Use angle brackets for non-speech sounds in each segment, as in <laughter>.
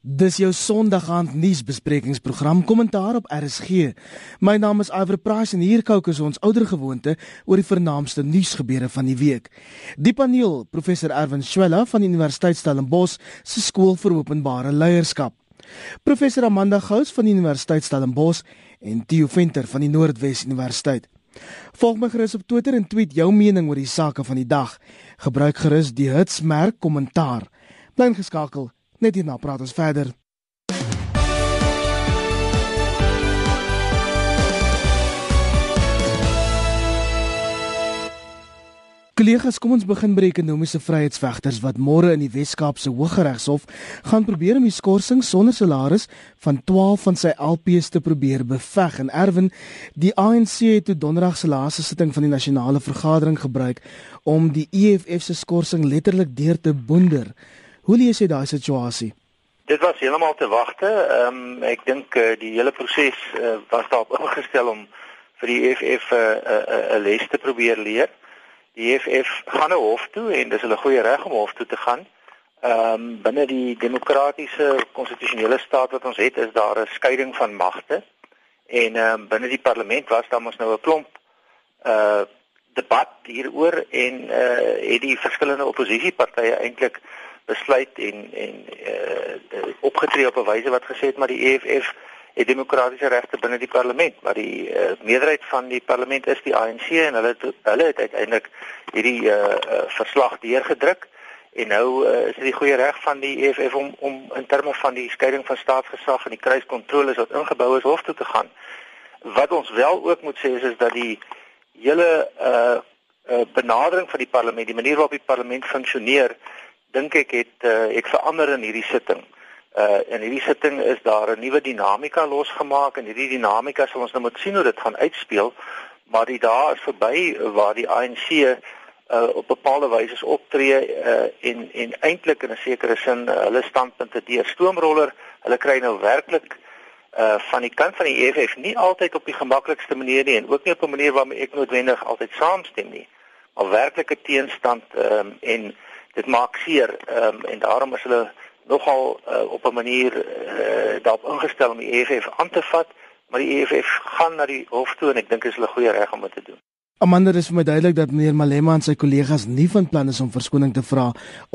Dis jou Sondagaand nuusbesprekingsprogram Kommentaar op RSG. My naam is Iver Price en hier kookus ons ouer gewoonte oor die vernaamste nuusgebeure van die week. Die paneel, professor Erwin Swela van Universiteit Stellenbosch se skool vir openbare leierskap. Professor Amanda Gous van Universiteit Stellenbosch en Theo Venter van die Noordwes Universiteit. Volg my gerus op Twitter en tweet jou mening oor die sake van die dag. Gebruik gerus die hitsmerk kommentaar. Bly geskakel Net hierna praat ons verder. Kollegas, kom ons begin by die ekonomiese vryheidsvegters wat môre in die Wes-Kaapse Hooggeregshof gaan probeer om die skorsing sonder salaris van 12 van sy LPs te probeer beveg. En Erwin, die ANC het toe donderdag se laaste sitting van die nasionale vergadering gebruik om die EFF se skorsing letterlik deur te boender. Hoe lees jy daai situasie? Dit was heeltemal te wagte. Ehm um, ek dink uh, die hele proses uh, was daarop ingestel om vir die EFF 'n uh, 'n uh, uh, les te probeer leer. Die EFF gaan nou hof toe en dis hulle goeie reg om hof toe te gaan. Ehm um, binne die demokratiese konstitusionele staat wat ons het, is daar 'n skeiding van magte. En ehm um, binne die parlement was daar mos nou 'n klomp uh debat hieroor en uh het die verskillende oppositiepartye eintlik besluit en en uh opgetree op 'n wyse wat gesê het maar die EFF het demokratiese regte binne die parlement, maar die uh, meerderheid van die parlement is die ANC en hulle het, hulle het uiteindelik hierdie uh, uh verslag deurgedruk en nou uh, is dit die goeie reg van die EFF om om in terme van die skeiding van staatsgesag en die kruiskontroles wat ingebou is hof toe te gaan. Wat ons wel ook moet sê is, is dat die hele uh uh benadering van die parlement, die manier waarop die parlement funksioneer, dink ek het uh, ek verander in hierdie sitting. Uh in hierdie sitting is daar 'n nuwe dinamika losgemaak en hierdie dinamika sal ons nou moet sien hoe dit gaan uitspeel, maar die dae is verby waar die ANC uh op bepaalde wyse optree uh en en eintlik in 'n sekere sin uh, hulle standpunte deur stoomroller. Hulle kry nou werklik uh van die kant van die EFF nie altyd op die gemaklikste manier nie en ook nie op 'n manier waarmee ek noodwendig altyd saamstem nie. Maar werklike teenstand ehm um, en dit maak seer um, en daarom is hulle nogal uh, op 'n manier uh, daarop ingestel om die EFF aan te vat maar die EFF gaan na die hof toe en ek dink is hulle goeie reg om dit te doen. Amanda is vir my duidelik dat meneer Malema en sy kollegas nie van plan is om verskoning te vra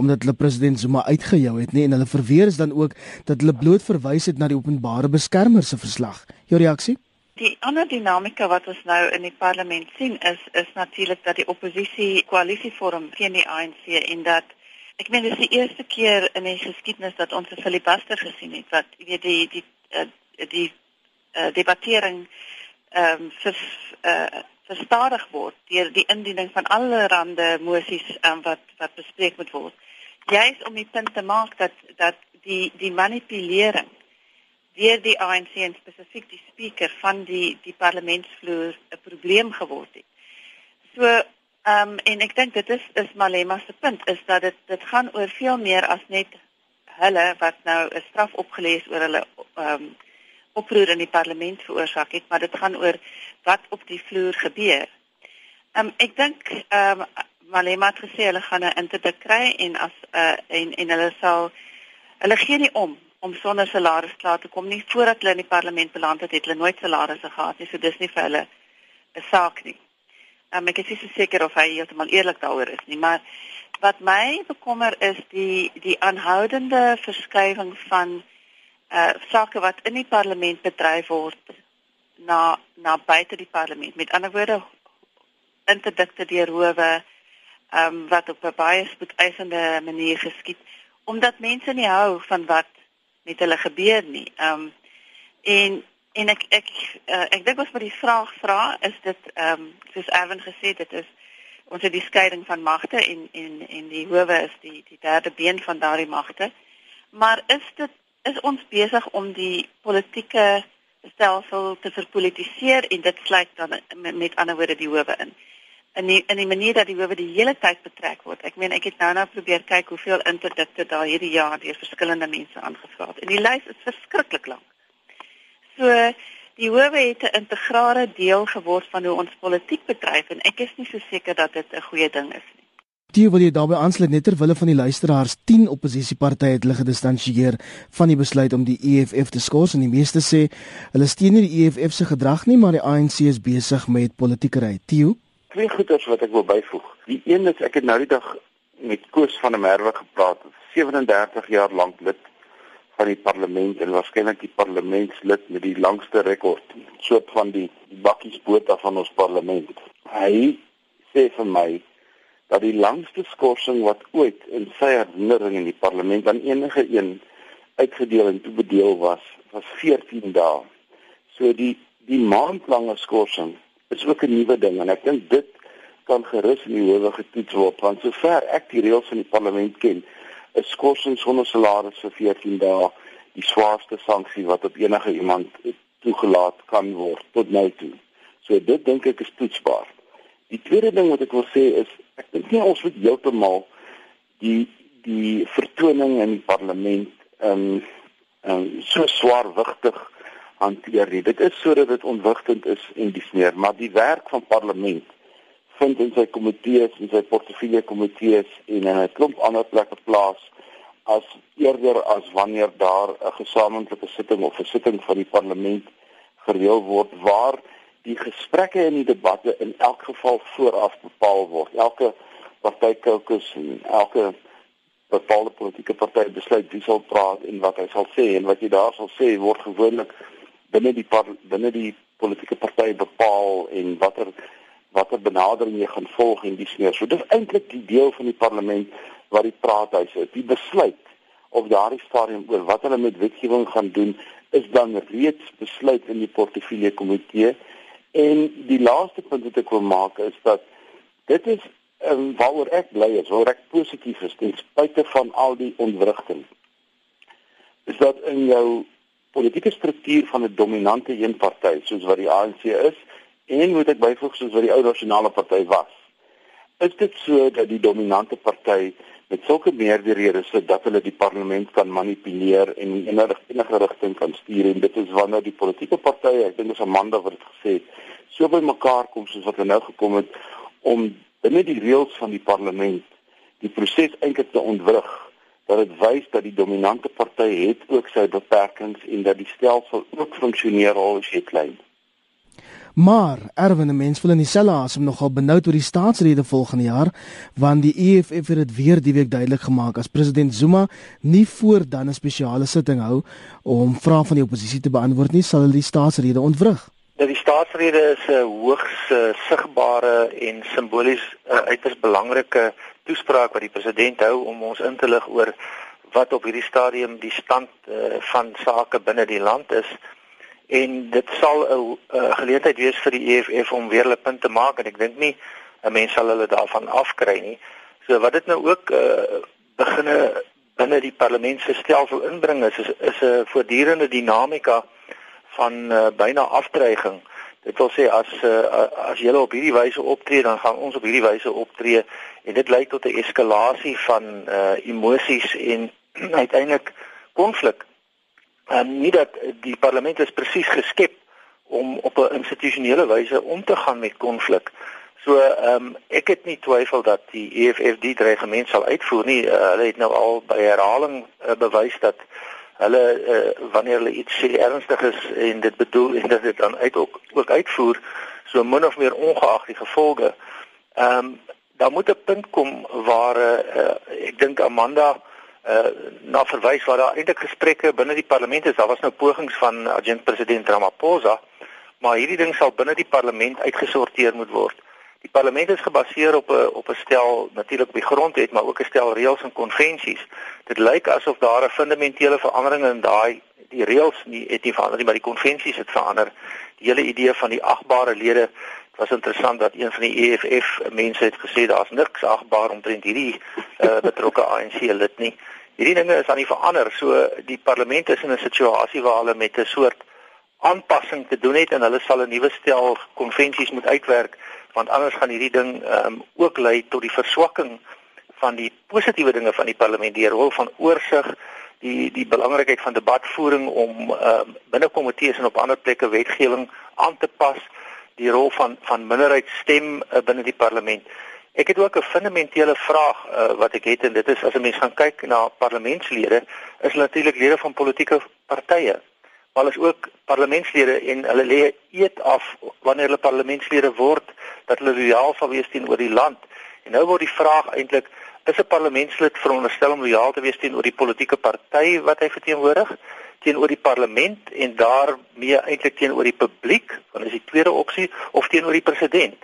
omdat hulle president Zuma uitgejou het nie en hulle verweer is dan ook dat hulle bloot verwys het na die openbare beskermer se verslag. Jou reaksie? Die ander dinamika wat ons nou in die parlement sien is is natuurlik dat die oppositie koalisie vorm teen die ANC en dat ek meen dis die eerste keer in die geskiedenis dat ons 'n filibuster gesien het wat jy weet die die uh, die uh, debattering ehm um, vir uh, verstadig word deur die indiening van allerlei mosies um, wat wat bespreek moet word. Juist om die punt te maak dat dat die die manipulering deur die ANC en spesifiek die spreker van die die parlementsvloer 'n probleem geword het. So ehm um, en ek dink dit is is Malema se punt is dat dit dit gaan oor veel meer as net hulle wat nou 'n straf opgelees oor hulle ehm um, oproer in die parlement veroorsaak het, maar dit gaan oor wat op die vloer gebeur. Ehm um, ek dink ehm um, Malema het gesê hulle gaan 'n interdik kry en as uh, en en hulle sal hulle gee nie om om sonder salaris klaar te kom nie voordat hulle in die parlement beland het, het hulle nooit salarisse gehad nie, so dis nie vir hulle 'n saak nie. Um, ek is nie so seker of hy heeltemal eerlik daaroor is nie, maar wat my bekommer is die die aanhoudende verskywing van uh sake wat in die parlement bedryf word na na buite die parlement. Met ander woorde interdikte deur howe um wat op 'n baie spoedeisende manier geskied omdat mense nie hou van wat met hulle gebeur nie. Ehm um, en en ek ek uh, ek dink ons moet die vraag vra is dit ehm um, soos Erwin gesê dit is ons het die skeiding van magte en en en die howe is die die derde been van daardie magte. Maar is dit is ons besig om die politieke stelsel te verpolitiseer en dit sluit dan met, met ander woorde die howe in in die in die manier dat die howe die hele tyd betrek word. Ek meen ek het nou nou probeer kyk hoeveel interdikte daar hierdie jaar deur verskillende mense aangevra het. En die lys is verskriklik lank. So die howe het 'n integrale deel geword van hoe ons politiek bedryf en ek is nie so seker dat dit 'n goeie ding is nie. Tio wil jy daarbey aansluit net ter wille van die luisteraars 10 oppositiepartye het hulle gedistansieer van die besluit om die EFF te skors en die meeste sê hulle steun nie die EFF se gedrag nie maar die ANC is besig met politiekery. Tio Twee goeders wat ek wil byvoeg. Die een is ek het nou die dag met Koos van der Merwe gepraat, 37 jaar lank lid van die parlement en waarskynlik die parlementslid met die langste rekord soop van die, die bakkiesboot af van ons parlement. Hy sê vir my dat die langste skorsing wat ooit in sy herinnering in die parlement aan enige een uitgedeel en toebedeel was, was 14 dae. So die die maandlange skorsing is ook 'n nuwe ding en ek dink dit kan gerus in die howe getoets word want sover ek die reëls van die parlement ken, 'n skorsing sonder salaris vir 14 dae die swaarste sanksie wat op enige iemand toegelaat kan word tot nou toe. So dit dink ek is toetsbaar. Die tweede ding wat ek wil sê is ek dink nie ons moet heeltemal die die vertoning in die parlement ehm um, um, so swaarwigtig hanteer nie. Dit is sodat dit ontwrigtend is en dis meer, maar die werk van parlement vind in sy komitees en sy portefeulje komitees en in 'n klomp ander plekke plaas as eerder as wanneer daar 'n gesamentlike sitting of 'n sitting van die parlement gereël word waar die gesprekke en die debatte in elk geval vooraf bepaal word. Elke party kokes en elke bepaalde politieke party besluit wie sal praat en wat hy sal sê en wat jy daar sal sê word gewoonlik binne die binne die politieke party bepaal en watter watter benadering jy gaan volg en dis meer. So dis eintlik die deel van die parlement wat die praathuis is. Die besluit op daardie stadium oor wat hulle met wetgewing gaan doen is dan reeds besluit in die portefeulje komitee. En die laaste punt wat ek wil maak is dat dit is um, waaroor ek bly is, waaroor ek positief is ten spyte van al die ontwrigting. Is dat in jou politieke struktuur van 'n dominante eenpartyt soos wat die ANC is en moet ek byvoeg soos wat die ou nasionale party was. Is dit so dat die dominante party met sulke meerderhede sit dat hulle die parlement kan manipuleer en in enige enige rigting kan stuur en dit is wanneer die politieke partye, ek dink dis Amanda wat dit gesê het, so by mekaar kom soos wat hulle nou gekom het om binne die reëls van die parlement die proses eintlik te ontwrig dat dit wys dat die dominante party het ook sy beperkings en dat die stelsel ook funksioneer al is dit klein. Maar erwene mens wil in dieselfde asem nogal benoud oor die staatsrede volgende jaar want die EFF het dit weer die week duidelik gemaak as president Zuma nie voor dan 'n spesiale sitting hou om vrae van die oppositie te beantwoord nie sal hulle die staatsrede ontwrig. Dat die staatsrede is 'n hoogs uh, sigbare en simbolies uh, uiters belangrike toespraak wat die president hou om ons in te lig oor wat op hierdie stadium die stand uh, van sake binne die land is en dit sal 'n geleentheid wees vir die EFF om weer hulle punt te maak en ek dink nie 'n mens sal hulle daarvan afkry nie. So wat dit nou ook uh, beginne binne die parlement se stelsel inbring is is 'n voortdurende dinamika van uh, byna afdreiging. Dit wil sê as uh, as jy op hierdie wyse optree, dan gaan ons op hierdie wyse optree en dit lei tot 'n eskalasie van uh emosies en <clears throat> uiteindelik konflik. En um, nie dat die parlement is presies geskep om op 'n institusionele wyse om te gaan met konflik. So ehm um, ek het nie twyfel dat die EFF die dreigement sal uitvoer nie. Uh, hulle het nou al by herhaling uh, bewys dat hulle uh, wanneer hulle iets sê ernstig is en dit bedoel en dat dit dan uit ook, ook uitvoer so min of meer ongeag die gevolge. Ehm um, daar moet 'n punt kom waar uh, ek dink Amanda uh, na verwys waar daar eintlik gesprekke binne die parlement is. Daar was nou pogings van agent president Ramaphosa, maar hierdie ding sal binne die parlement uitgesorteer moet word. Die parlement is gebaseer op 'n op 'n stel natuurlik op die grondwet, maar ook 'n stel reëls en konvensies. Dit lyk asof daar 'n fundamentele verandering in daai die reëls nie het nie verander nie, maar die konvensies het verander. Die hele idee van die agbare lede was interessant dat een van die EFF mense het gesê daar's niks agbaar omtrent hierdie uh, betrokke ANC lid nie. Hierdie dinge is aan die verander. So die parlement is in 'n situasie waar hulle met 'n soort aanpassing te doen het en hulle sal 'n nuwe stel konvensies moet uitwerk want anders gaan hierdie ding um, ook lei tot die verswakking van die positiewe dinge van die parlement, die rol van oorsig, die die belangrikheid van debatvoering om um, binne komitees en op ander plekke wetgewing aan te pas, die rol van van minderheidsstem uh, binne die parlement. Ek het ook 'n fundamentele vraag uh, wat ek het en dit is as 'n mens gaan kyk na parlementslede, is natuurlik lede van politieke partye. Maar is ook parlementslede en hulle lê eet af wanneer hulle parlementslede word dat hulle lojaal sal wees teenoor die land. En nou word die vraag eintlik is 'n parlementslid veronderstel om lojaal te wees teenoor die politieke party wat hy verteenwoordig, teenoor die parlement en daarmee eintlik teenoor die publiek, want dit is die tweede opsie of teenoor die president.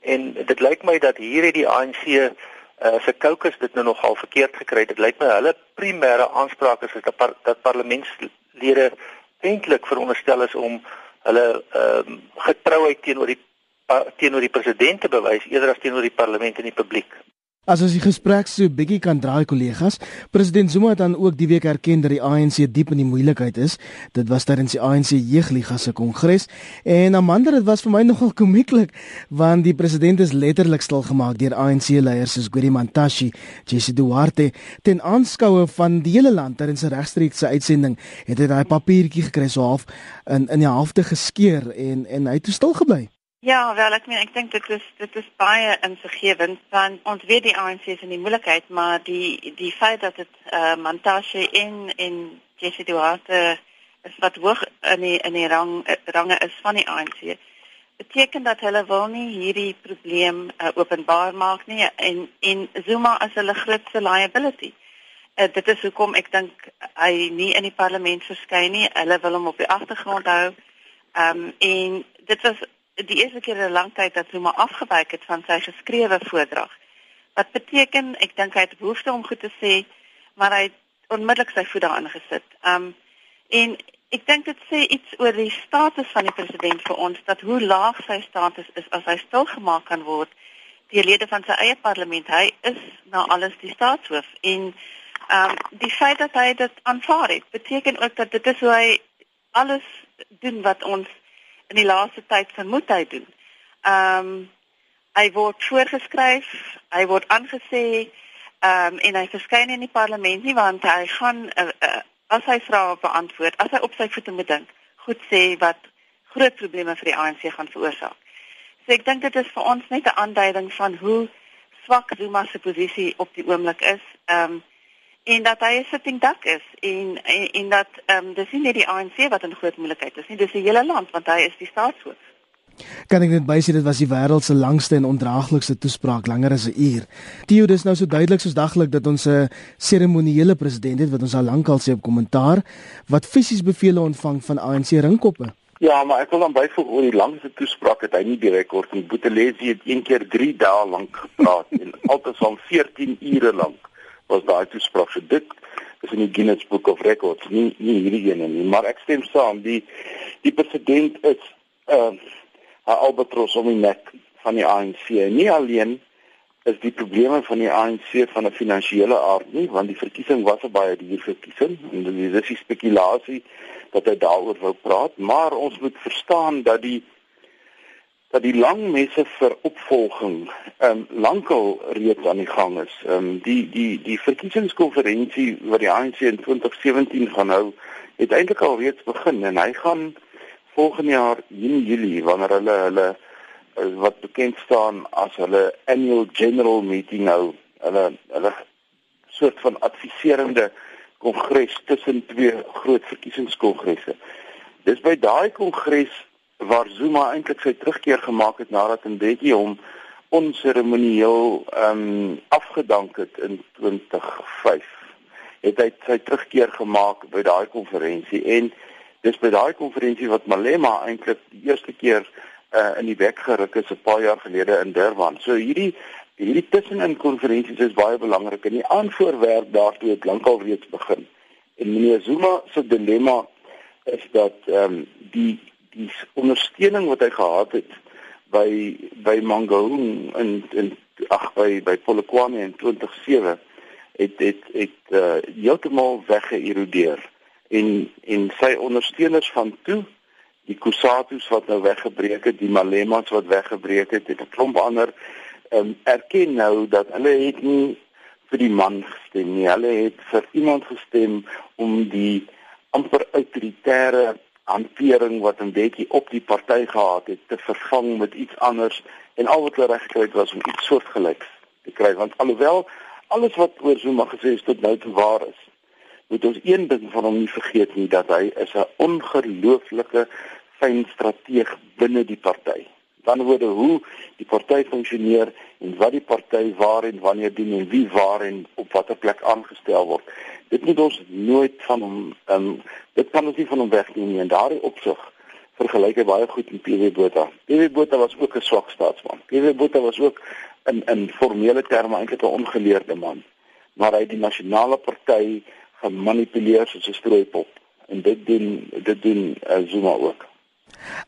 En dit lyk my dat hier het die ANC uh, eh, se caucus dit nou nogal verkeerd gekry. Dit lyk my hulle primêre aanspraak is dat par dat parlementslede eintlik veronderstel is om hulle ehm um, getrouheid teenoor die teenoor die president te bewys eerder as teenoor die parlement en die publiek. As ons die gesprek so bietjie kan draai kollegas, president Zuma het dan ook die week erken dat die ANC diep in die moeilikheid is. Dit was tydens die ANC jeugliga se kongres en Amanda dit was vir my <laughs> nogal komieklik want die president is letterlik stil gemaak deur ANC leiers soos Gwedi Mantashe, Jesse Duarte ten aanskoue van die hele land tydens 'n regstreekse uitsending het hy daai papiertjie gekry so half in in die helfte geskeur en en hy het stil gebly. Ja, wel ek meen ek dink dit is dit is baie insiggewend want ons weet die ANC is in die moeilikheid, maar die die feit dat dit eh uh, Mantashe in in Jesse Duarte is wat hoog in die in die rang uh, range is van die ANC beteken dat hulle wil nie hierdie probleem uh, openbaar maak nie en en Zuma as hulle grootste liability. Uh, dit is hoekom ek dink hy nie in die parlement verskyn nie. Hulle wil hom op die agtergrond hou. Ehm um, en dit was die eerste keer 'n lang tyd dat Zuma afgewyk het van sy geskrewe voordrag. Wat beteken ek dink hy het behoefte om goed te sê, maar hy het onmiddellik sy voet daarin gesit. Um en ek dink dit sê iets oor die status van die president vir ons dat hoe laag sy status is as hy stil gemaak kan word deur lede van sy eie parlement. Hy is na alles die staatshoof en um die feit dat hy dit aanvaar het, beteken ook dat dit is hoe hy alles doen wat ons in die laaste tyd vermoed hy doen. Ehm um, hy word voorgeskryf, hy word aangesê ehm um, en hy verskyn in die parlement nie want hy gaan uh, uh, as hy vrae beantwoord, as hy op sy voete moet dink, goed sê wat groot probleme vir die ANC gaan veroorsaak. So ek dink dit is vir ons net 'n aanduiding van hoe swak Zuma se posisie op die oomblik is. Ehm um, en dat hy 'n sitting duck is en en, en dat ehm um, dis nie net die ANC wat in groot moeilikheid is nie, dis die hele land want hy is die staatshoof. Kan ek net bysê dit was die wêreld se langste en ondraaglikste toespraak langer as 'n uur. Theo, dis nou so duidelik soos daglik dat ons 'n seremonieele president het wat ons al lankal sê op kommentaar wat fisies bevele ontvang van ANC ringkoppe. Ja, maar ek wil dan byvoeg oor die langste toespraak het hy nie die rekord nie. Boetelesi het een keer 3 dae lank gepraat en <laughs> altesaam 14 ure lank was daai toespraak. So dit is in die Guinness Book of Records nie nie hierdie ene nie. Maar ek stem saam die die president is uh, 'n albatros om die nek van die ANC nie alleen is die probleme van die ANC van 'n finansiële aard nie want die verkiesing was 'n baie duur verkiesing en dit is spekulasie dat hy daaroor wou praat. Maar ons moet verstaan dat die dat die lang messe vir opvolging ehm um, lankal reeds aan die gang is. Ehm um, die die die verkiesingskonferensie wat die ANC in 2017 gaan hou, het eintlik al reeds begin en hy gaan volgende jaar Junie Julie wanneer hulle hulle eh, wat bekend staan as hulle annual general meeting hou, hulle hulle soort van adviserende kongres tussen twee groot verkiesingskongresse. Dis by daai kongres waar Zuma eintlik sy terugkeer gemaak het nadat Mbeki hom onseremonieel ehm um, afgedank het in 2005 het hy sy terugkeer gemaak by daai konferensie en dis by daai konferensie wat Malema eintlik die eerste keer uh, in die wek geruk is 'n paar jaar gelede in Durban. So hierdie hierdie tussenin konferensies is baie belangrik en die aanvoorwerp daartoe het lankal reeds begin. En meneer Zuma se dilemma is dat ehm um, die die ondersteuning wat hy gehad het by by Mangaung in in ag by by Polokwane in 2007 het het het uh, heeltemal weggeërodeer. En en sy ondersteuners van toe die Kusatus wat nou weggebreek het die Malemas wat weggebreek het het 'n klomp ander um, erken nou dat hulle het nie vir die man gestem nie. Hulle het vir iemand gestem om die amper autoritaire hantering wat 'n bietjie op die party gehad het te vervang met iets anders en al wat hulle reg gekry het was om iets soortgelyks te kry want alhoewel alles wat oor Zuma gesê is tot nou toe waar is moet ons een ding van hom nie vergeet nie dat hy is 'n ongelooflike fyn strateeg binne die party dan word hoe die party funksioneer en wat die party waar en wanneer doen en wie waar en op watter plek aangestel word dit moet ons nooit van hom um, dit kan ons nie van hom wegneem nie en daardie opsig vergelyk hy baie goed met PW Botha. PW Botha was ook 'n swak staatsman. PW Botha was ook in in formele terme eintlik 'n ongeleerde man, maar hy het die nasionale party gemanipuleer soos 'n strooipop en dit doen dit doen uh, Zuma ook.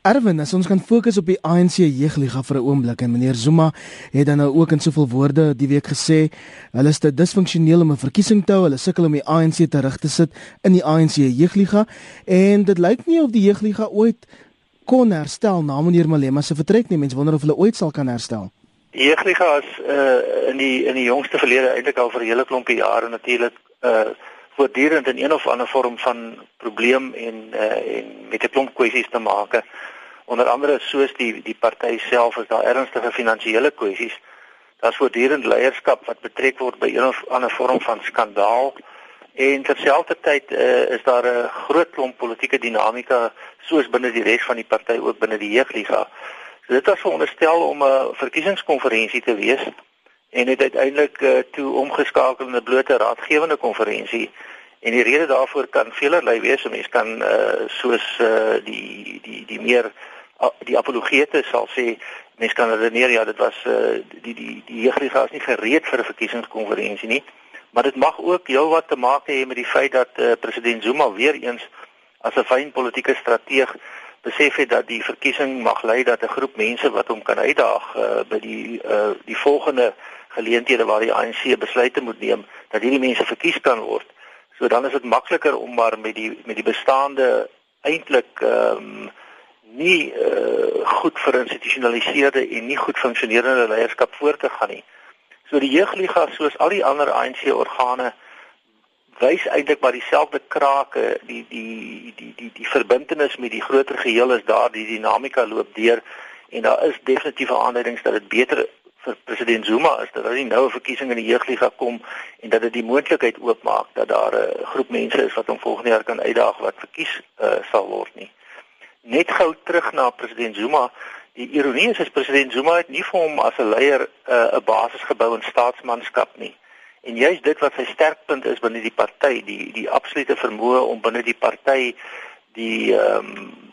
Erwin, as ons kan fokus op die ANC jeugliga vir 'n oomblik en meneer Zuma het dan nou ook in soveel woorde die week gesê, hulle is te disfunksioneel om 'n verkiesing te hou, hulle sukkel om die ANC terug te sit in die ANC jeugliga en dit lyk nie of die jeugliga ooit kon herstel na meneer Malema se vertrek nie. Mense wonder of hulle ooit sal kan herstel. Die jeugliga is uh in die in die jongste verlede eintlik al vir 'n hele klompie jare natuurlik uh voortdurend in een of ander vorm van probleem en uh, en met 'n klomp kwessies te maak. Onder andere soos die die party self is daar ernstige finansiële kwessies. Daar's voortdurend leierskap wat betrek word by een of ander vorm van skandaal. En terselfdertyd uh, is daar 'n groot klomp politieke dinamika soos binne die res van die party ook binne die jeugliga. So dit was veronderstel om 'n verkiesingskonferensie te wees en het uiteindelik uh, toe omgeskakel in 'n blote raadgewende konferensie. En die rede daarvoor kan veelerlei wees. of mens kan uh, soos uh, die die die meer uh, die apologete sal sê mens kan redeneer ja dit was uh, die die die jeugliga is nie gereed vir 'n verkiesingskonferensie nie. Maar dit mag ook heelwat te maak hê met die feit dat uh, president Zuma weer eens as 'n fyn politieke strateeg besef het dat die verkiesing mag lei dat 'n groep mense wat hom kan uitdaag uh, by die uh, die volgende geleenthede waar die ANC besluite moet neem dat hierdie mense verkies kan word. So dan is dit makliker om maar met die met die bestaande eintlik ehm um, nie uh, goed verinstitusionaliseerde en nie goed funksionerende leierskap voort te gaan nie. So die jeugliga soos al die ander ANC organe wys eintlik maar dieselfde krake, die die die die die verbintenis met die groter geheel is daar, die dinamika loop deur en daar is definitiewe aanduidings dat dit beter vir president Zuma is dat nie nou 'n verkiesing in die jeugliga kom en dat dit die moontlikheid oopmaak dat daar 'n groep mense is wat hom volgende jaar kan uitdaag wat verkies uh, sal word nie. Net gou terug na president Zuma. Die ironie is as president Zuma het nie vir hom as 'n leier uh, 'n basis gebou in staatsmanskap nie. En juist dit wat sy sterkpunt is binne die party, die die absolute vermoë om binne die party die ehm um,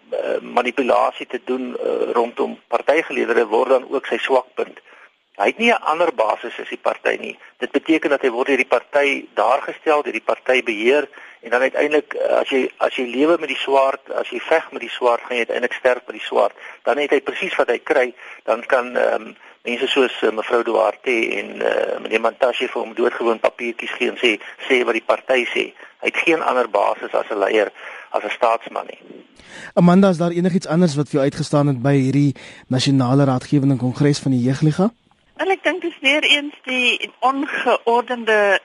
manipulasie te doen uh, rondom partygeleedere word dan ook sy swakpunt. Hy het nie 'n ander basis as die party nie. Dit beteken dat hy word deur die party daar gestel, deur die party beheer en dan uiteindelik eh, as jy as jy lewe met die swaard, as jy veg met die swaard, gaan jy uiteindelik sterf met die swaard. Dan het hy presies wat hy kry, dan kan ehm um, mense soos uh, mevrou Duarte en uh, meneer Mantashe vir hom doodgewoon papiertjies gee en sê sê wat die party sê. Hy het geen ander basis as 'n leier, as 'n staatsman nie. Amanda, is daar enigiets anders wat vir jou uitgestaan het by hierdie nasionale raadgewende kongres van die jeugliga? En ek dink dis weer eens die ongeordende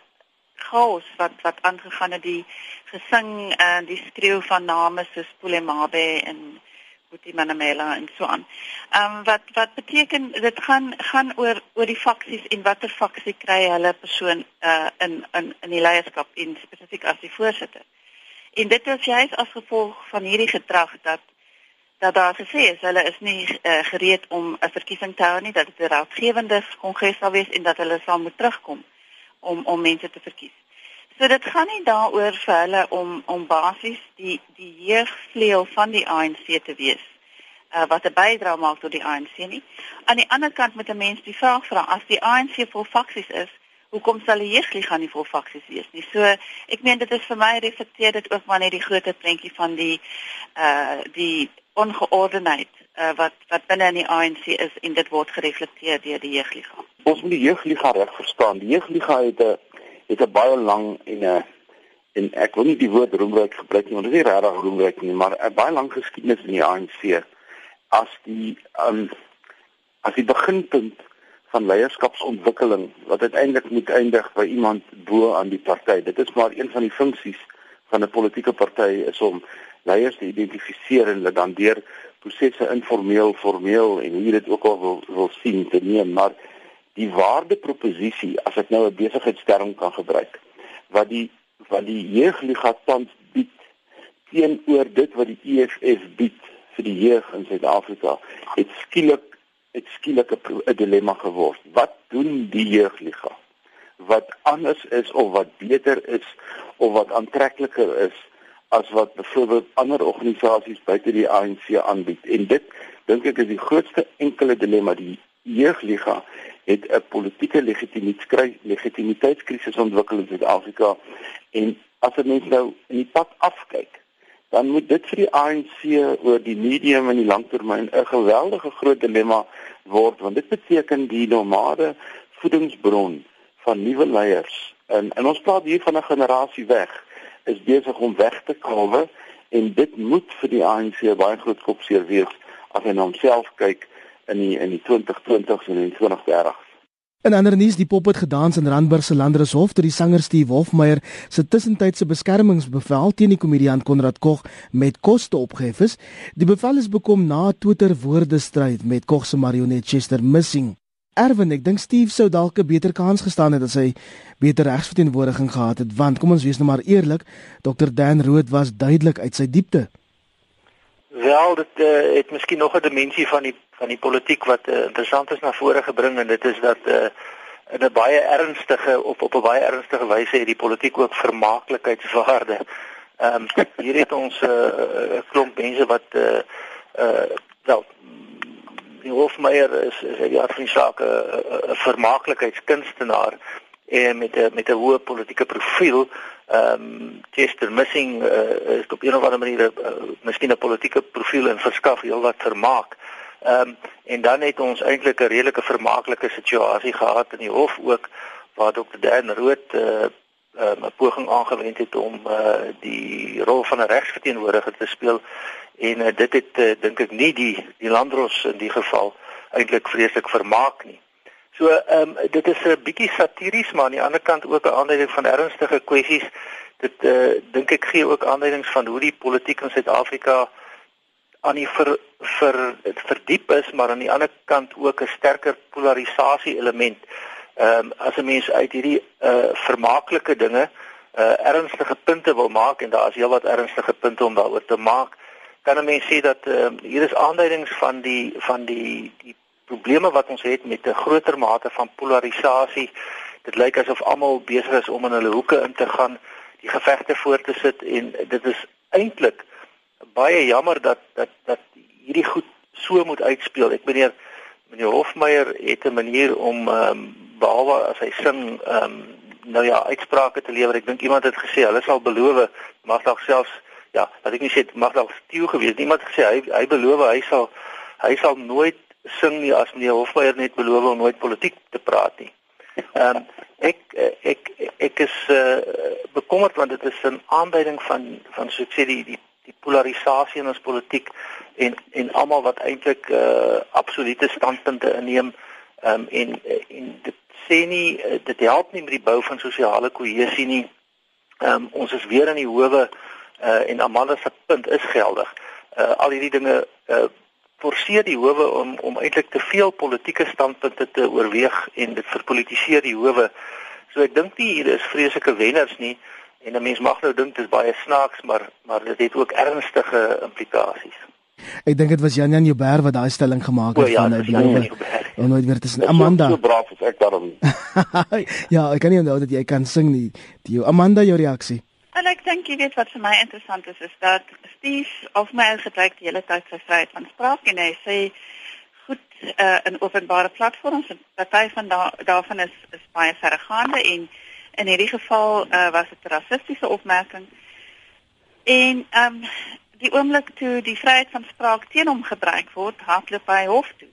chaos wat wat aangegaan het die gesing en die skreeu van name soos Polemabe en Boetie Manamela en so aan. Ehm um, wat wat beteken dit gaan gaan oor oor die faksies en watter faksie kry hulle persoon uh in in in die leierskap en spesifiek as die voorsitter. En dit is juist as gevolg van hierdie gedrag dat dat daar gesê is hulle is nie uh, gereed om 'n verkiesing te hou nie dat dit 'n raadgewende kongres sal wees en dat hulle sal moet terugkom om om mense te verkies. So dit gaan nie daaroor vir hulle om om basies die die jeugvleuel van die ANC te wees uh, wat 'n bydrae maak tot die ANC nie. Aan die ander kant met 'n mens die vraag vra as die ANC vol faksies is, hoekom sal die jeugliga nie vol faksies wees nie? So ek meen dit is vir my reflekteer dit ook maar net die groter prentjie van die uh die ongeordenheid uh, wat wat binne in die ANC is en dit word gereflekteer deur die jeugliga. Ons moet die jeugliga reg verstaan. Die jeugliga het 'n het 'n baie lang en 'n en ek wil nie die woord roemryk gebruik nie want dit is nie regtig roemryk nie, maar 'n baie lang geskiedenis in die ANC as die um as die beginpunt van leierskapsontwikkeling wat uiteindelik moet eindig by iemand bo aan die party. Dit is maar een van die funksies van 'n politieke party is om leiers te identifiseer en hulle dan deur prosesse informeel, formeel en hoe jy dit ook al wil wil sien te neem, maar die waardeproposisie as ek nou 'n besigheidsterm kan gebruik wat die wat die jeugliga tans bied teenoor dit wat die EFF bied vir die jeug in Suid-Afrika het skielik het skielik 'n dilemma geword. Wat doen die jeugliga? Wat anders is of wat beter is of wat aantrekliker is as wat byvoorbeeld ander organisasies buite die ANC aanbied. En dit dink ek is die grootste enkele dilemma. Die jeugliga het 'n politieke legitimiteitskrisis ontwikkel in Suid-Afrika en as jy net nou in die pad afkyk dan moet dit vir die ANC oor die medium en die langtermyn 'n geweldige groot dilemma word want dit beteken die nomade voedingsbron van nuwe leiers. En en ons praat hier van 'n generasie weg is besig om weg te kalwe en dit moet vir die ANC baie groot kopseer wees as hy na homself kyk in die in die 2020s en in 2030s. En ander nuus, die pop het gedans in Randburg se Landdroshof toe die sanger Steve Hofmeyer se tussentydse beskermingsbevel teen die komediant Konrad Kog met koste opgehef is. Die bevel is bekom na 'n Twitter woordestryd met Kog se marionet Chester Missing. Erwin, ek dink Steve sou dalk 'n beter kans gestaan het as hy beter regsverteenwoordiging gehad het, want kom ons wees nou maar eerlik, Dr Dan Rood was duidelik uit sy diepte. Wel, dit uh, het miskien nog 'n dimensie van die van die politiek wat uh, interessant is na vore gebring en dit is dat uh, in 'n baie ernstige of op 'n baie ernstige wyse het die politiek ook vermaaklikheidswaarde. Ehm um, <laughs> hier het ons 'n uh, klomp mense wat uh, uh die Hofmeyer is is hy het van sake 'n vermaaklikheidskunstenaar en met 'n met 'n hoë politieke profiel. Ehm um, Chester Missing uh, is op 'n of ander manier uh, miskien 'n politieke profiel en verskaf heelwat vermaak. Ehm um, en dan het ons eintlik 'n redelike vermaaklike situasie gehad in die hof ook waar Dr. Dan Rood uh, um, 'n poging aangewend het om uh, die rol van 'n regsverteenwoordiger te speel en uh, dit het uh, dink ek nie die die landros in die geval eintlik vreeslik vermaak nie. So ehm um, dit is 'n bietjie satiries maar aan die ander kant ook 'n aanduiding van ernstige kwessies. Dit eh uh, dink ek gee ook aanduidings van hoe die politiek in Suid-Afrika aan die ver, ver verdiep is maar aan die ander kant ook 'n sterker polarisasie element. Ehm um, as 'n mens uit hierdie eh uh, vermaaklike dinge eh uh, ernstige punte wil maak en daar is heelwat ernstige punte om daaroor te maak kan 'n mens sê dat uh, hier is aanduidings van die van die die probleme wat ons het met 'n groter mate van polarisasie. Dit lyk asof almal besig is om in hulle hoeke in te gaan, die gevegte voort te sit en dit is eintlik baie jammer dat dat dat hierdie goed so moet uitspeel. Ek meneer meneer Hofmeyer het 'n manier om ehm um, behalwe as hy sing ehm um, nou ja uitsprake te lewer. Ek dink iemand het gesê hulle sal beloof mag dalk selfs ja, wat ek nie sê mag dalk steel gewees. Niemand gesê hy hy beloof hy sal hy sal nooit sing nie as meneer Hofmeyer net beloof om nooit politiek te praat nie. <laughs> Ehm um, ek ek ek is uh, bekommerd want dit is 'n aanduiding van van so ek sê die die die polarisasie in ons politiek en en almal wat eintlik uh, absolute standpunte inneem ehm um, en en dit sê nie dit help nie met die bou van sosiale kohesie nie. Ehm um, ons is weer in die howe uh, en Amanda se punt is geldig. Uh, al hierdie dinge uh, forceer die howe om om eintlik te veel politieke standpunte te oorweeg en dit verpolitiseer die howe. So ek dink nie hier is vreeslike wenners nie en 'n mens mag nou dink dit is baie snaaks, maar maar dit het ook ernstige implikasies. Ek dink dit was Jan Jan Joubert wat daai stelling gemaak het ja, van hy beloof. En nooit weer tussen Amanda. So braaf is ek daarom. <laughs> ja, ek kan nie onthou dat jy kan sing nie. Die Amanda jou reaksie. En ek dink jy weet wat vir my interessant is is dat Steve of my gebruik die hele tyd sy vryheid van spraak en hy sê goed uh, in openbare platforms en party van da daarvan is is baie verregaande en in hierdie geval uh, was dit 'n rassistiese opmerking. En ehm um, die oomblik toe die vryheid van spraak teen hom gebruik word, hardloop hy hof toe.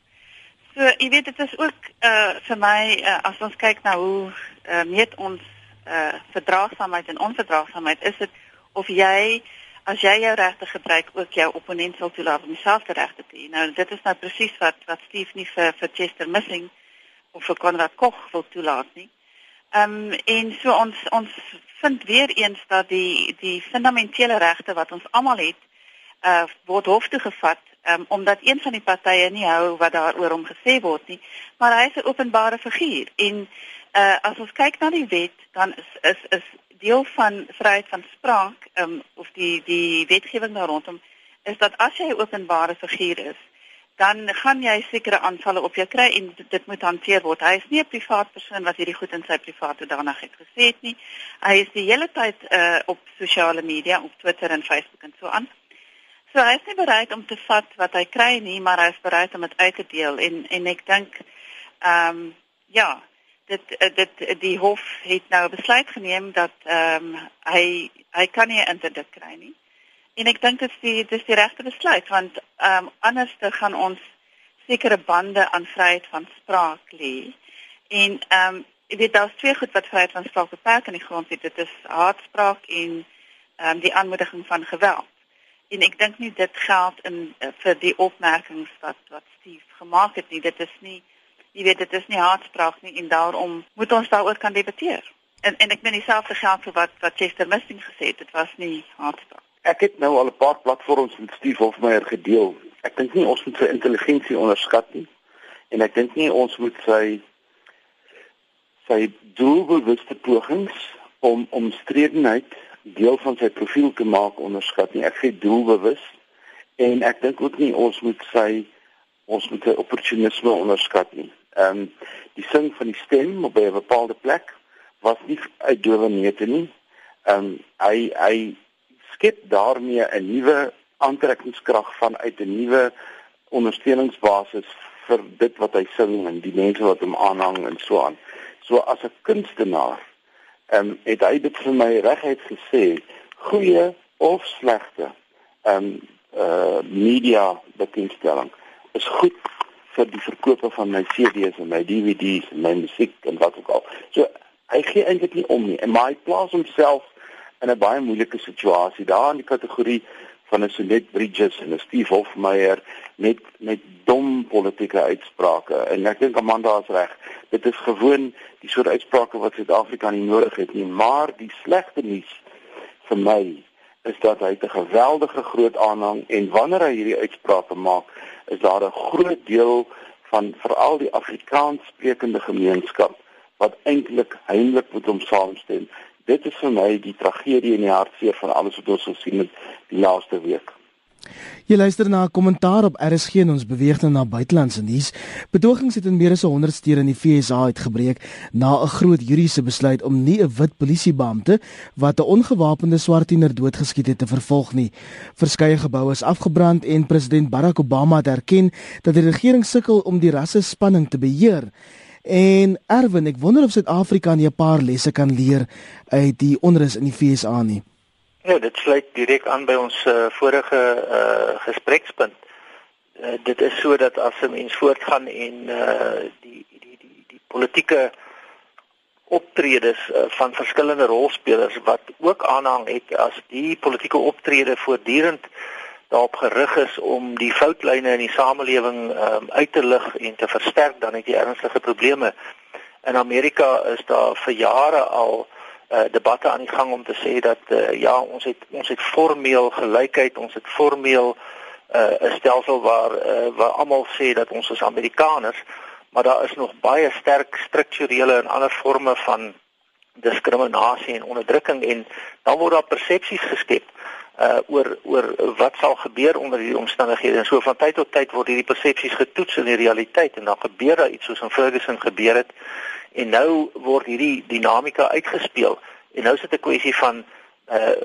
So jy weet dit is ook uh vir my uh, as ons kyk na hoe uh, meet ons uh verdraagsaamheid en onverdraagsaamheid is dit of jy as jy jou regte gebruik ook jou opponent sal toelaat om dieselfde regte te hê. Nou dit is nou presies wat wat Steve nie vir vir Chester Missing of vir Konrad Koch wil toelaat nie. Ehm um, en so ons ons vind weer eens dat die die fundamentele regte wat ons almal het uh word hof toe gevat um, omdat een van die partye nie hou wat daaroor hom gesê word nie, maar hy is 'n openbare figuur en uh, as ons kyk na die wet, dan is is is deel van vryheid van spraak um, of die die wetgewing daar rondom is dat as jy 'n openbare figuur is, dan gaan jy sekere aanvalle op jou kry en dit moet hanteer word. Hy is nie 'n privaat persoon wat hierdie goed in sy private danigheid gesê het nie. Hy is die hele tyd uh, op sosiale media, op Twitter en Facebook en so aan. So hy is nie bereid om te vat wat hy kry nie, maar hy is bereid om dit uit te deel en en ek dink ehm um, ja, dit dit die hof het nou besluit geneem dat ehm um, hy hy kan nie 'n interdikt kry nie. En ek dink dit is die dis die regte besluit want ehm um, anders te gaan ons sekere bande aan vryheid van spraak lê. En ehm um, ek weet daar's twee goed wat vryheid van spraak beperk in die grondwet. Dit is haatspraak en ehm um, die aanmoediging van geweld. En ek dink nie dit geld in uh, vir die opmerkings wat wat Steve gemaak het nie. Dit is nie jy weet dit is nie haatspraak nie en daarom moet ons daaroor kan debatteer. En en ek meen dieselfde geld vir wat wat Chester Missing gesê het. Dit was nie haatspraak. Ek het nou al 'n paar platforms met Steve Hofmeyer gedeel. Ek dink nie ons moet sy intelligensie onderskat nie en ek dink nie ons moet sy sy doelbewuste pogings om omstredenheid deel van sy profiel te maak onderskat nie. Ek sê doelbewus en ek dink ook nie ons moet sy ons moet sy opportunisme onderskat nie. Ehm um, die sing van die stem op 'n bepaalde plek was nie uit dowe neute nie. Ehm um, hy hy skep daarmee 'n nuwe aantrekkingskrag vanuit 'n nuwe ondersteuningsbasis vir dit wat hy sing en die mense wat hom aanhang en so aan. So as 'n kunstenaar, ehm um, het hy dit vir my reguit gesê, goeie of slegte ehm um, uh media bekendstelling is goed vir die verkope van my CD's en my DVD's en my musiek en wat ook al. So hy gee eintlik nie om nie en maar hy plaas homself in 'n baie moeilike situasie daar in die kategorie van 'n Sonet Bridges en 'n Steve Hofmeyer met met dom politieke uitsprake en ek dink Amanda is reg dit is gewoon die soort uitsprake wat Suid-Afrika nie nodig het nie maar die slegte nuus vir my is dat hy 'n geweldige groot aanhang en wanneer hy hierdie uitsprake maak is daar 'n groot deel van veral die Afrikaans sprekende gemeenskap wat eintlik heimlik met hom saamstem dit is vir my die tragedie en die hartseer van alles wat ons gesien het die laaste week. Jy luister na 'n kommentaar op RSG en ons beweeg nou na buitelandse nuus. Betogings het in meer as 100 stede in die VSA uitgebreek na 'n groot juridiese besluit om nie 'n wit polisiebeampte wat 'n ongewapende swart tiener doodgeskiet het te vervolg nie. Verskeie geboue is afgebrand en president Barack Obama het erken dat die regering sukkel om die rasse spanning te beheer. En Erwin, ek wonder of Suid-Afrika nie 'n paar lesse kan leer uit die onrus in die FSA nie. Ja, dit sluit direk aan by ons uh, vorige uh, gesprekspunt. Uh, dit is so dat as 'n mens voortgaan en uh, die die die die politieke optredes uh, van verskillende rolspelers wat ook aanhang het as die politieke optrede voortdurend daarop gerig is om die foutlyne in die samelewing um, uit te lig en te versterk dan het jy ernstige probleme. In Amerika is daar vir jare al uh, debatte aan die gang om te sê dat uh, ja, ons het ons het formeel gelykheid, ons het formeel uh, 'n stelsel waar uh, waar almal sê dat ons is Amerikaners, maar daar is nog baie sterk strukturele en ander forme van diskriminasie en onderdrukking en dan word daar persepsies geskep uh oor oor wat sal gebeur onder hierdie omstandighede. En so van tyd tot tyd word hierdie persepsies getoets in die realiteit en dan gebeur daar iets soos in Ferguson gebeur het. En nou word hierdie dinamika uitgespeel. En nou is dit 'n kwessie van uh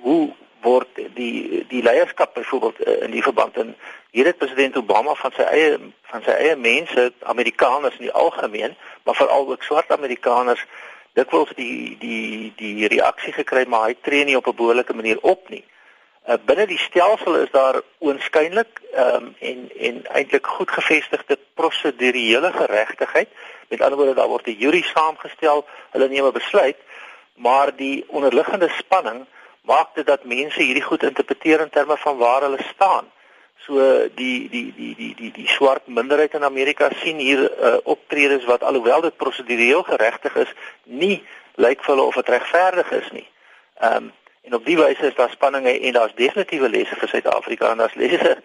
hoe word die die leierskap byvoorbeeld uh, in die verband en hier het president Obama van sy eie van sy eie mense, Amerikaners in die algemeen, maar veral ook swart Amerikaners dikwels die die die reaksie gekry maar hy tree nie op 'n behoorlike manier op nie. Uh, binne die stelsel is daar oënskynlik ehm um, en en eintlik goed gevestigde prosedurele geregtigheid. Met ander woorde daar word 'n jury saamgestel, hulle neem 'n besluit, maar die onderliggende spanning maak dit dat mense hierdie goed interpreteer in terme van waar hulle staan. So die die die die die die swart minderheid in Amerika sien hier uh, optredes wat alhoewel dit prosedureel geregtig is, nie lyk vir hulle of dit regverdig is nie. Ehm um, En op die wyse is daar spanninge en daar's definitiewe lesse vir Suid-Afrika en daar's lesse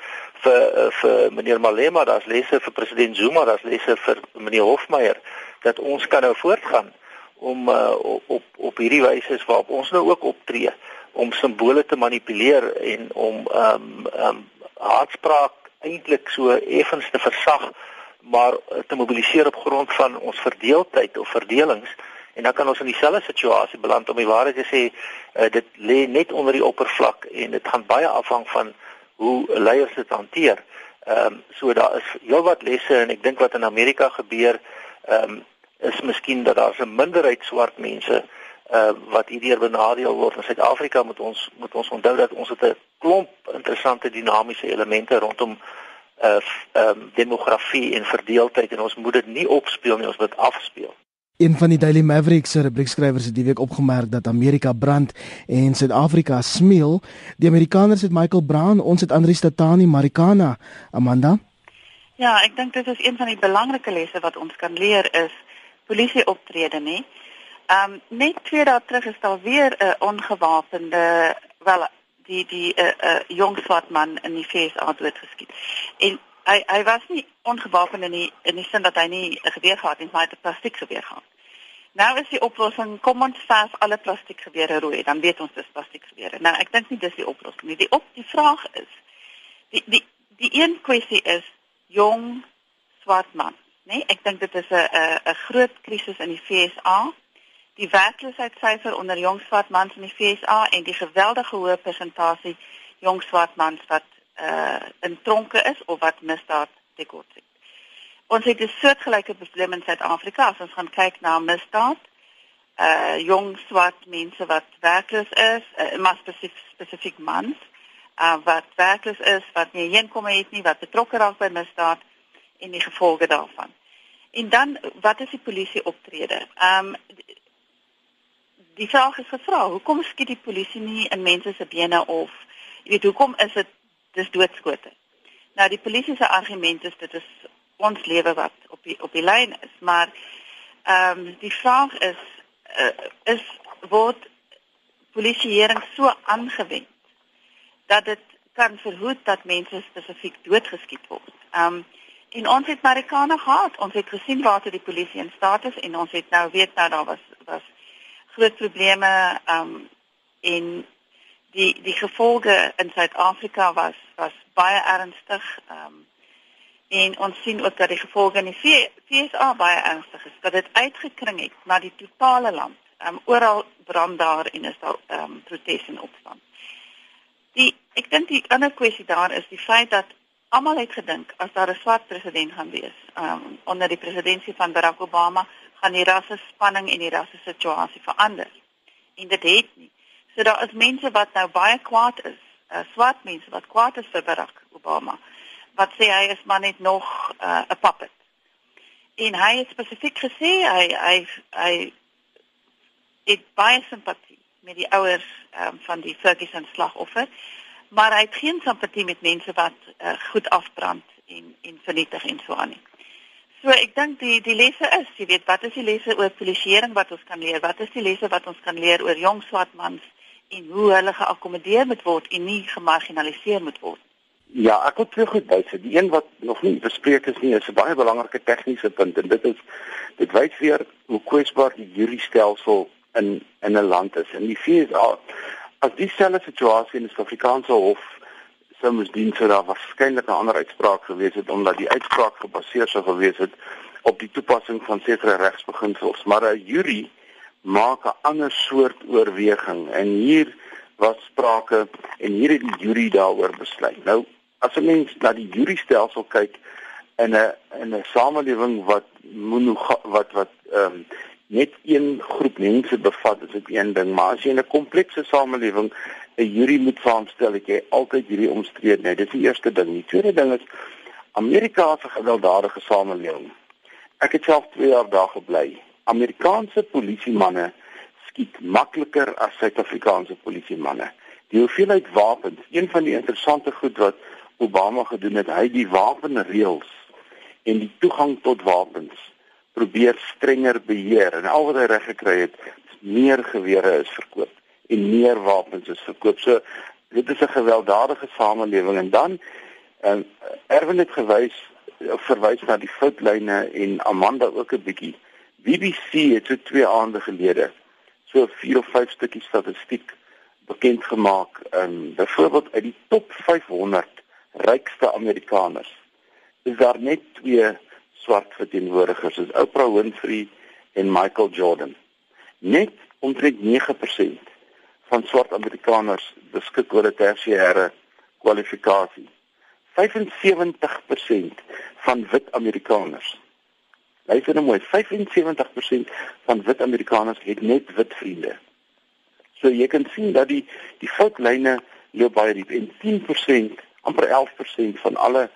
vir uh, vir meneer Malema, daar's lesse vir president Zuma, daar's lesse vir meneer Hofmeyer dat ons kan nou voortgaan om uh, op op hierdie wyse waarop ons nou ook optree om simbole te manipuleer en om ehm um, ehm um, haatspraak eintlik so effens te versag maar uh, te mobiliseer op grond van ons verdeeldheid of verdelings en dan kan ons in dieselfde situasie beland om die waarheid te sê uh, dit lê net onder die oppervlak en dit gaan baie afhang van hoe leiers dit hanteer. Ehm um, so daar is heelwat lesse en ek dink wat in Amerika gebeur ehm um, is miskien dat daar 'n minderheid swart mense uh wat hierdeur benadeel word in Suid-Afrika moet ons moet ons onthou dat ons het 'n klomp interessante dinamiese elemente rondom uh um, demografie en verdeeldheid en ons moet dit nie opspeel nie ons moet afspeel. Een van die Daily Maverick se rubriekskrywers het die week opgemerk dat Amerika brand en Suid-Afrika smeel. Die Amerikaners het Michael Brown, ons het Andri Statani Marikana. Amanda? Ja, ek dink dit is een van die belangrike lesse wat ons kan leer is polisie optrede, nê? Ehm um, net twee dae terug is daar weer 'n uh, ongewapende wel die die 'n uh, uh, jong swart man in die FSA doodgeskiet. En hy hy was nie ongewapend in die in die sin dat hy nie 'n geweer gehad het, maar hy het 'n plastiek geweer gehad. Nou is die oplossing kom ons vas alle plastiek gewere rooi, dan weet ons dis plastiek gewere. Nou ek dink nie dis die oplossing nie. Die op die vraag is die die die een kwessie is jong swart man, né? Nee? Ek dink dit is 'n 'n 'n groot krisis in die FSA. Die werkloosheidsyfer onder jong swart mans in die FSA en die geweldige hoë persentasie jong swart mans wat uh in tronke is of wat misdaad tekort het. Ons het 'n soortgelyke probleem in Suid-Afrika as ons gaan kyk na misdaad. Uh jong swart mense wat werkloos is, uh, maar spesifiek spesifiek mans uh wat werkloos is, wat nie inkomste het nie, wat betrokke raak by misdaad en die gevolge daarvan. En dan wat is die polisie optrede? Um die vraag is gevra, hoekom skiet die polisie nie in mense se bene of jy weet hoekom is dit dis doodskote. Nou die polisie se argument is dit is ons lewe wat op die op die lyn is, maar ehm um, die vraag is uh, is word polisieering so aangewend dat dit kan verhoed dat mense spesifiek doodgeskiet word. Ehm um, en ons het Marikana gehad. Ons het gesien waar toe die polisie in staat is en ons het nou weet nou daar was was groot probleme ehm um, en die die gevolge in Suid-Afrika was was baie ernstig. Ehm um, en ons sien ook dat die gevolge in die FSA baie ernstig is. Dat dit uitgekring het na die totale land. Ehm um, oral brand daar en is daar ehm um, protes en opstand. Die ek dink die ander kwessie daar is die feit dat almal het gedink as daar 'n swart president gaan wees, ehm um, onder die presidentskap van Barack Obama, gaan die rasse spanning en die rasse situasie verander. En dit het nie. So daar is mense wat nou baie kwaad is, uh, swart mense wat kwaad is vir Barack Obama. Wat sê hy is maar net nog uh, 'n uh, puppet. En hy het spesifiek gesê hy hy hy het baie simpatie met die ouers um, van die Ferguson slagoffer, maar hy het geen simpatie met mense wat uh, goed afbrand en en vernietig en so aan nie. So ek dink die die lesse is, jy weet, wat is die lesse oor polisieering wat ons kan leer? Wat is die lesse wat ons kan leer oor jong swart mans en hoe hulle geakkommodeer moet word en nie gemarginaliseer moet word. Ja, ek wil twee goed bysit. Die een wat nog nie bespreek is nie, is 'n baie belangrike tegniese punt en dit is dit wys weer hoe kwesbaar die jurisstelsel in in 'n land is. In die FSA as dieselfde situasie in die Suid-Afrikaanse hof sou moes dien sou daar waarskynlik 'n ander uitspraak gewees het omdat die uitspraak gebaseer sou gewees het op die toepassing van sekere regsbeginsels, maar 'n jury maak 'n ander soort oorweging en hier was sprake en hier het die jury daaroor besluit. Nou as 'n mens na die jury stelsel kyk in 'n in 'n samelewing wat wat wat ehm um, net een groep mense bevat is dit een ding, maar as jy in 'n komplekse samelewing 'n jury moet saamstel, het jy altyd hierdie omstrede. Nee, dis die eerste ding. Die tweede ding is Amerika se gewelddadige samelewing. Ek het self 2 jaar daar gebly Amerikaanse polisiemanne skiet makliker as Suid-Afrikaanse polisiemanne. Die hoeveelheid wapens, een van die interessante goed wat Obama gedoen het, hy die wapenreëls en die toegang tot wapens probeer strenger beheer en al wat hy reg gekry het, meer gewere is verkoop. en meer wapens is verkoop. So dit is 'n gewelddadige samelewing en dan en uh, Erwin het gewys verwys na die foutlyne en Amanda ook 'n bietjie. BBC het so twee aande gelede so 4 of 5 stukkies statistiek bekend gemaak. Ehm um, byvoorbeeld uit die top 500 rykste Amerikaners is daar net twee swart verteenwoordigers, is Oprah Winfrey en Michael Jordan. Net omtrent 9% van swart Amerikaners beskik oor 'n tersiêre kwalifikasie. 75% van wit Amerikaners. Luister nou mooi, 75% van wit Amerikaners het net wit vriende. So jy kan sien dat die die foutlyne loop baie diep en 10%, amper 11% van alle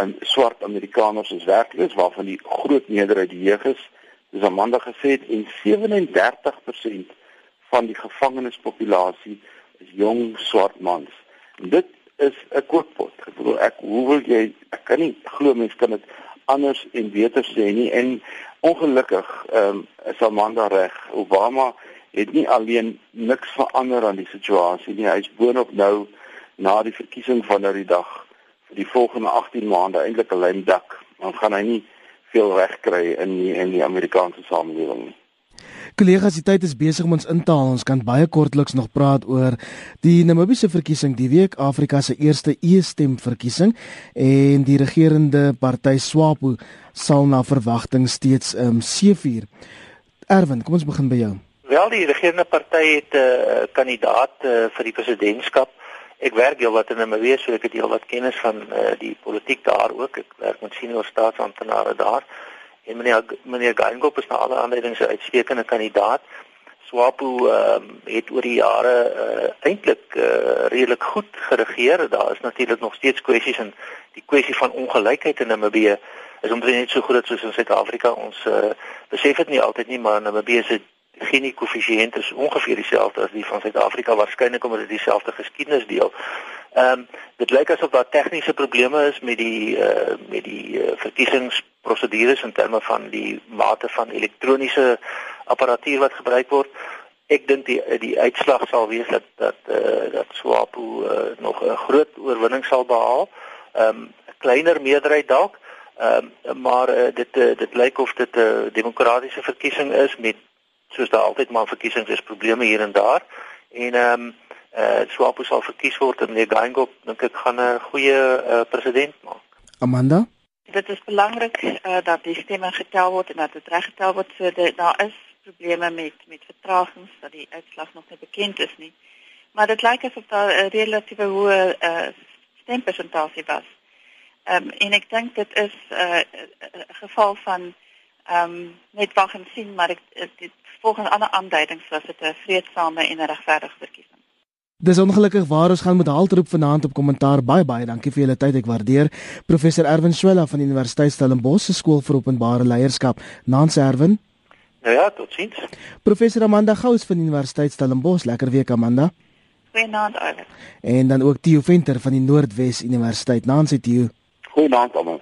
um, swart Amerikaners is werkloos waarvan die groot meerderheid die jeug is. Dis Amanda gesê het en 37% van die gevangenispopulasie is jong swart mans. En dit is 'n kookpot. Ek bedoel ek hoe wil jy ek kan nie glo mense kan dit anders en beter sê nie en ongelukkig ehm um, is Amanda reg. Obama het nie alleen niks verander aan die situasie nie. Hy's boonop nou na die verkiesing van nou die dag vir die volgende 18 maande eintlik 'n lyndak. Dan gaan hy nie veel reg kry in die, in die Amerikaanse samelewing nie. Kollegas, die tyd is besig om ons in te haal. Ons kan baie kortliks nog praat oor die Namibiese verkiesing die week, Afrika se eerste e-stem verkiesing en die regerende party SWAPO sal na verwagting steeds um seëvier. Erwin, kom ons begin by jou. Wel, die regerende party het 'n uh, kandidaat uh, vir die presidentskap. Ek werk heel wat in Namibië, so ek het heel wat kennis van uh, die politiek daar ook. Ek werk met senior staatsamptenare daar. En meneer meneer Gangop is na alle aanleidings 'n uitstekende kandidaat. Swapo um, het oor die jare uh, eintlik uh, redelik goed geregeer. Daar is natuurlik nog steeds kwessies en die kwessie van ongelykheid in Namibië is omtrent net so groot soos in Suid-Afrika. Ons uh, besef dit nie altyd nie, maar Namibië se Gini koëffisiënt is ongeveer dieselfde as die van Suid-Afrika, waarskynlik omdat dit dieselfde geskiedenis deel. Ehm um, dit lyk asof daar tegniese probleme is met die uh, met die uh, verkiesingsprosedures in terme van die mate van elektroniese apparatuur wat gebruik word. Ek dink die die uitslag sal wees dat dat uh, dat SWAPO uh, nog 'n groot oorwinning sal behaal. Ehm um, 'n kleiner meerderheid dalk. Ehm um, maar uh, dit uh, dit lyk of dit 'n uh, demokratiese verkiesing is met soos daar altyd maar verkiesings is probleme hier en daar. En ehm um, eh uh, Swapo sal verkies word en meneer Gangop dink ek gaan 'n goeie uh, president maak. Amanda Dit is belangrik uh, dat die stemme getel word en dat dit reggetel word. So dit daar is probleme met met vertragings dat die uitslag nog nie bekend is nie. Maar dit lyk asof daar 'n relatiewe hoë uh, stempersentasie was. Ehm um, en ek dink dit is 'n uh, geval van ehm um, net wag en sien maar ek dit volgens ander aanduidings was dit 'n vreedsame en 'n regverdige verkiesing. Dis ongelukkig waar ons gaan met haltroep vanaand op kommentaar. Baie baie dankie vir julle tyd. Ek waardeer professor Erwin Swela van Universiteit Stellenbosch se skool vir openbare leierskap. Nans Erwin. Nou ja, totsiens. Professor Amanda Gous van Universiteit Stellenbosch. Lekker week Amanda. Goeienaand Iver. En dan ook Theo Venter van die Noordwes Universiteit. Nans Theo. Goeienaand almal.